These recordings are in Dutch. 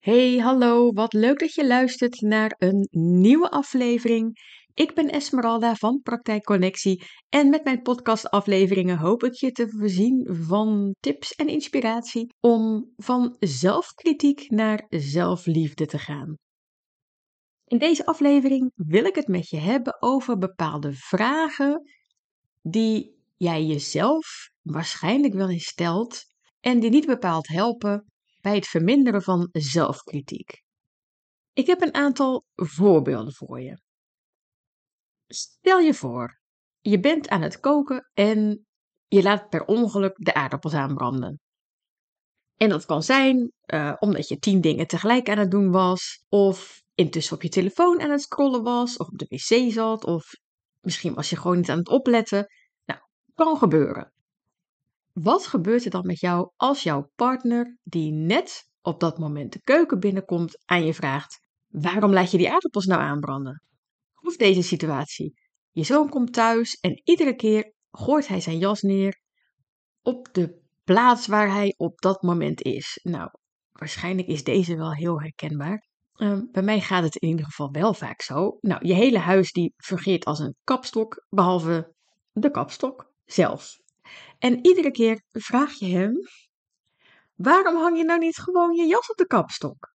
Hey, hallo, wat leuk dat je luistert naar een nieuwe aflevering. Ik ben Esmeralda van Praktijk Connectie en met mijn podcastafleveringen hoop ik je te voorzien van tips en inspiratie om van zelfkritiek naar zelfliefde te gaan. In deze aflevering wil ik het met je hebben over bepaalde vragen die jij jezelf waarschijnlijk wel eens stelt en die niet bepaald helpen bij het verminderen van zelfkritiek. Ik heb een aantal voorbeelden voor je. Stel je voor, je bent aan het koken en je laat per ongeluk de aardappels aanbranden. En dat kan zijn uh, omdat je tien dingen tegelijk aan het doen was, of intussen op je telefoon aan het scrollen was, of op de wc zat, of misschien was je gewoon niet aan het opletten. Nou, kan gebeuren. Wat gebeurt er dan met jou als jouw partner, die net op dat moment de keuken binnenkomt, aan je vraagt: Waarom laat je die aardappels nou aanbranden? Of deze situatie. Je zoon komt thuis en iedere keer gooit hij zijn jas neer op de plaats waar hij op dat moment is. Nou, waarschijnlijk is deze wel heel herkenbaar. Ehm, bij mij gaat het in ieder geval wel vaak zo. Nou, je hele huis die fungeert als een kapstok, behalve de kapstok zelf. En iedere keer vraag je hem: waarom hang je nou niet gewoon je jas op de kapstok?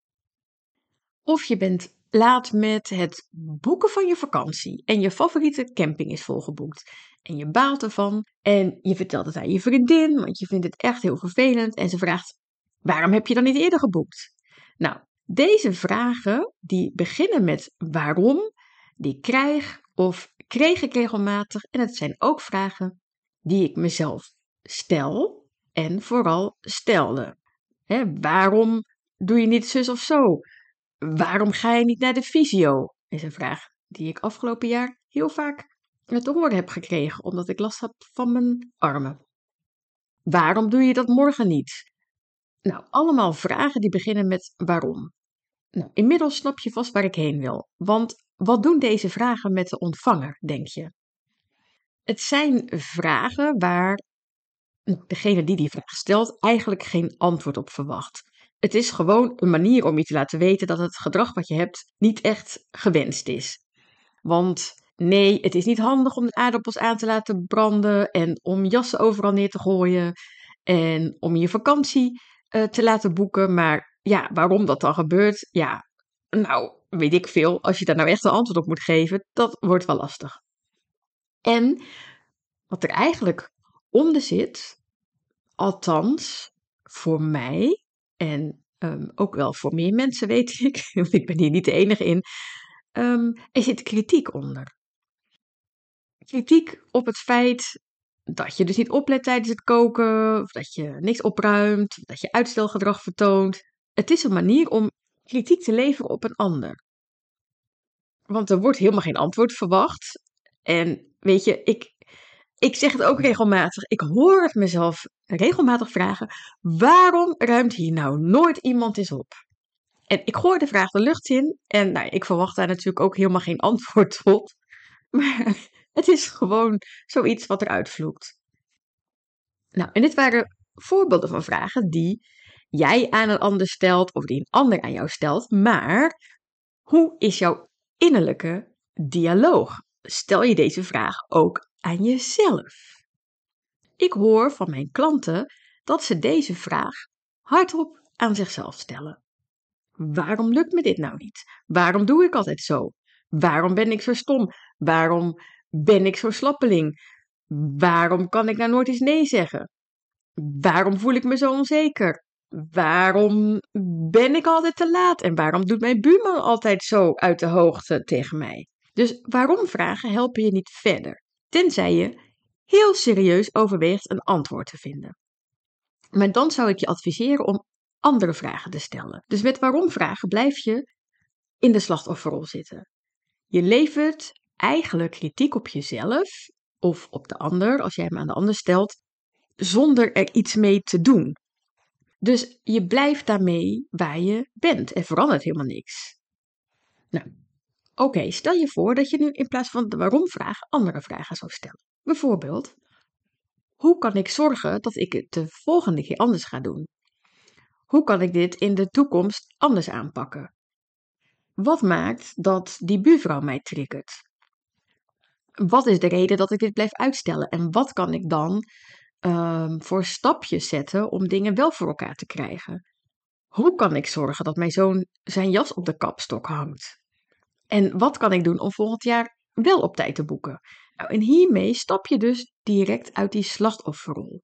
Of je bent laat met het boeken van je vakantie en je favoriete camping is volgeboekt. En je baalt ervan en je vertelt het aan je vriendin, want je vindt het echt heel vervelend. En ze vraagt: waarom heb je dan niet eerder geboekt? Nou, deze vragen die beginnen met waarom, die krijg of kreeg ik regelmatig. En het zijn ook vragen die ik mezelf stel en vooral stelde. waarom doe je niet zus of zo? Waarom ga je niet naar de fysio? Is een vraag die ik afgelopen jaar heel vaak te horen heb gekregen, omdat ik last had van mijn armen. Waarom doe je dat morgen niet? Nou, allemaal vragen die beginnen met waarom. Nou, inmiddels snap je vast waar ik heen wil. Want wat doen deze vragen met de ontvanger, denk je? Het zijn vragen waar degene die die vraag stelt eigenlijk geen antwoord op verwacht. Het is gewoon een manier om je te laten weten dat het gedrag wat je hebt niet echt gewenst is. Want nee, het is niet handig om de aardappels aan te laten branden en om jassen overal neer te gooien en om je vakantie uh, te laten boeken. Maar ja, waarom dat dan gebeurt, ja, nou, weet ik veel. Als je daar nou echt een antwoord op moet geven, dat wordt wel lastig. En wat er eigenlijk onder zit, althans voor mij en um, ook wel voor meer mensen weet ik, ik ben hier niet de enige in, um, er zit kritiek onder. Kritiek op het feit dat je dus niet oplet tijdens het koken, of dat je niks opruimt, of dat je uitstelgedrag vertoont. Het is een manier om kritiek te leveren op een ander. Want er wordt helemaal geen antwoord verwacht. En weet je, ik, ik zeg het ook regelmatig. Ik hoor het mezelf regelmatig vragen: waarom ruimt hier nou nooit iemand eens op? En ik gooi de vraag de lucht in. En nou, ik verwacht daar natuurlijk ook helemaal geen antwoord op. Maar het is gewoon zoiets wat eruit vloekt. Nou, en dit waren voorbeelden van vragen die jij aan een ander stelt of die een ander aan jou stelt. Maar hoe is jouw innerlijke dialoog? Stel je deze vraag ook aan jezelf? Ik hoor van mijn klanten dat ze deze vraag hardop aan zichzelf stellen. Waarom lukt me dit nou niet? Waarom doe ik altijd zo? Waarom ben ik zo stom? Waarom ben ik zo slappeling? Waarom kan ik nou nooit eens nee zeggen? Waarom voel ik me zo onzeker? Waarom ben ik altijd te laat? En waarom doet mijn buurman altijd zo uit de hoogte tegen mij? Dus waarom vragen helpen je niet verder, tenzij je heel serieus overweegt een antwoord te vinden. Maar dan zou ik je adviseren om andere vragen te stellen. Dus met waarom vragen blijf je in de slachtofferrol zitten. Je levert eigenlijk kritiek op jezelf of op de ander, als jij hem aan de ander stelt, zonder er iets mee te doen. Dus je blijft daarmee waar je bent en verandert helemaal niks. Nou, oké, stel je voor dat je nu in plaats van de waarom-vraag andere vragen zou stellen. Bijvoorbeeld, hoe kan ik zorgen dat ik het de volgende keer anders ga doen? Hoe kan ik dit in de toekomst anders aanpakken? Wat maakt dat die buurvrouw mij triggert? Wat is de reden dat ik dit blijf uitstellen? En wat kan ik dan um, voor stapjes zetten om dingen wel voor elkaar te krijgen? Hoe kan ik zorgen dat mijn zoon zijn jas op de kapstok hangt? En wat kan ik doen om volgend jaar wel op tijd te boeken? Nou, en hiermee stap je dus direct uit die slachtofferrol.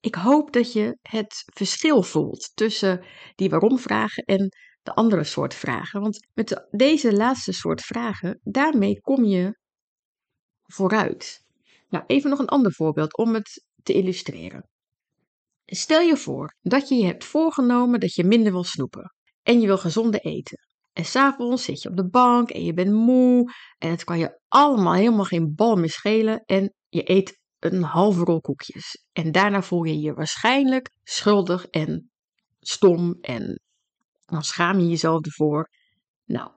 Ik hoop dat je het verschil voelt tussen die waarom-vragen en de andere soort vragen. Want met deze laatste soort vragen, daarmee kom je vooruit. Nou, even nog een ander voorbeeld om het te illustreren. Stel je voor dat je je hebt voorgenomen dat je minder wil snoepen en je wil gezonde eten. En s'avonds zit je op de bank en je bent moe en het kan je allemaal helemaal geen bal meer schelen en je eet een halve rol koekjes. En daarna voel je je waarschijnlijk schuldig en stom en dan schaam je jezelf ervoor. Nou,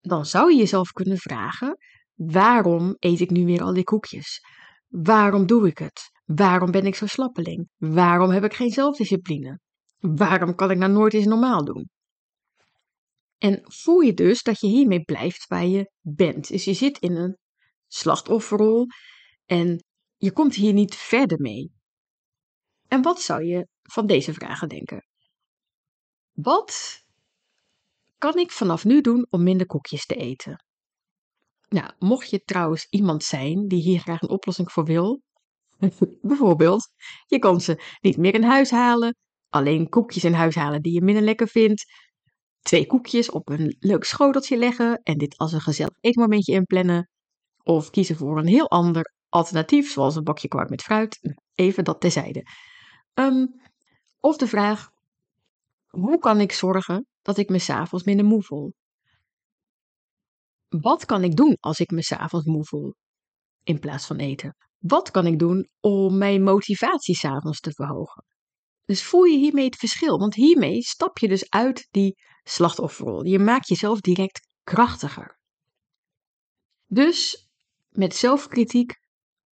dan zou je jezelf kunnen vragen: waarom eet ik nu weer al die koekjes? Waarom doe ik het? Waarom ben ik zo slappeling? Waarom heb ik geen zelfdiscipline? Waarom kan ik nou nooit eens normaal doen? En voel je dus dat je hiermee blijft waar je bent. Dus je zit in een slachtofferrol en je komt hier niet verder mee. En wat zou je van deze vragen denken? Wat kan ik vanaf nu doen om minder koekjes te eten? Nou, mocht je trouwens iemand zijn die hier graag een oplossing voor wil, bijvoorbeeld, je kan ze niet meer in huis halen, alleen koekjes in huis halen die je minder lekker vindt, twee koekjes op een leuk schoteltje leggen en dit als een gezellig eetmomentje inplannen, of kiezen voor een heel ander alternatief, zoals een bakje kwark met fruit, even dat terzijde. Um, of de vraag, hoe kan ik zorgen dat ik me s'avonds minder moe voel? Wat kan ik doen als ik me s'avonds moe voel in plaats van eten? Wat kan ik doen om mijn motivatie s'avonds te verhogen? Dus voel je hiermee het verschil, want hiermee stap je dus uit die slachtofferrol. Je maakt jezelf direct krachtiger. Dus met zelfkritiek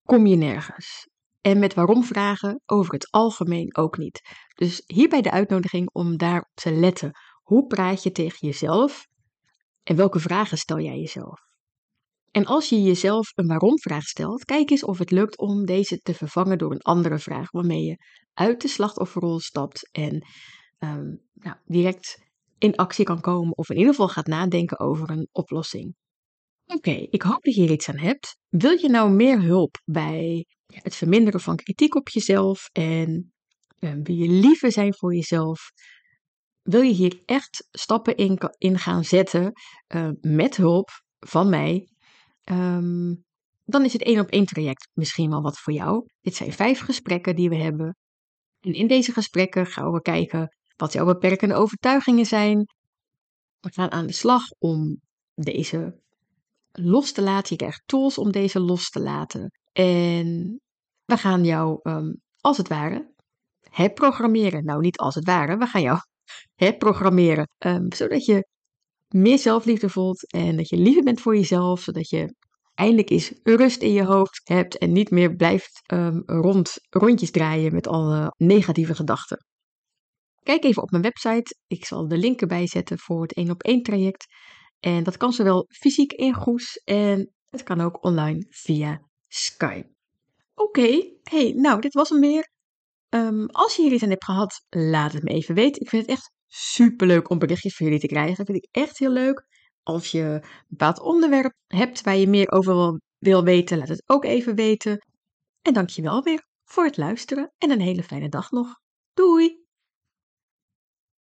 kom je nergens. En met waarom vragen over het algemeen ook niet. Dus hierbij de uitnodiging om daarop te letten. Hoe praat je tegen jezelf en welke vragen stel jij jezelf? En als je jezelf een waarom-vraag stelt, kijk eens of het lukt om deze te vervangen door een andere vraag, waarmee je uit de slachtofferrol stapt en um, nou, direct in actie kan komen of in ieder geval gaat nadenken over een oplossing. Oké, ik hoop dat je hier iets aan hebt. Wil je nou meer hulp bij het verminderen van kritiek op jezelf en um, wil je liever zijn voor jezelf? Wil je hier echt stappen in, gaan zetten uh, met hulp van mij? Um, dan is het één op één traject misschien wel wat voor jou. Dit zijn vijf gesprekken die we hebben. En in deze gesprekken gaan we kijken wat jouw beperkende overtuigingen zijn. We gaan aan de slag om deze los te laten. Je krijgt tools om deze los te laten. En we gaan jou, um, als het ware, herprogrammeren. Nou, niet als het ware, we gaan jou herprogrammeren. Um, zodat je meer zelfliefde voelt en dat je liever bent voor jezelf. Zodat je eindelijk eens rust in je hoofd hebt en niet meer blijft um, rond, rondjes draaien met alle negatieve gedachten. Kijk even op mijn website. Ik zal de link erbij zetten voor het 1 op 1 traject. En dat kan zowel fysiek in Goes en het kan ook online via Skype. Oké, hey, nou, dit was hem weer. Um, als je hier iets aan hebt gehad, laat het me even weten. Ik vind het echt super leuk om berichtjes van jullie te krijgen. Dat vind ik echt heel leuk. Als je een bepaald onderwerp hebt waar je meer over wil, weten, laat het ook even weten. En dank je wel weer voor het luisteren en een hele fijne dag nog. Doei!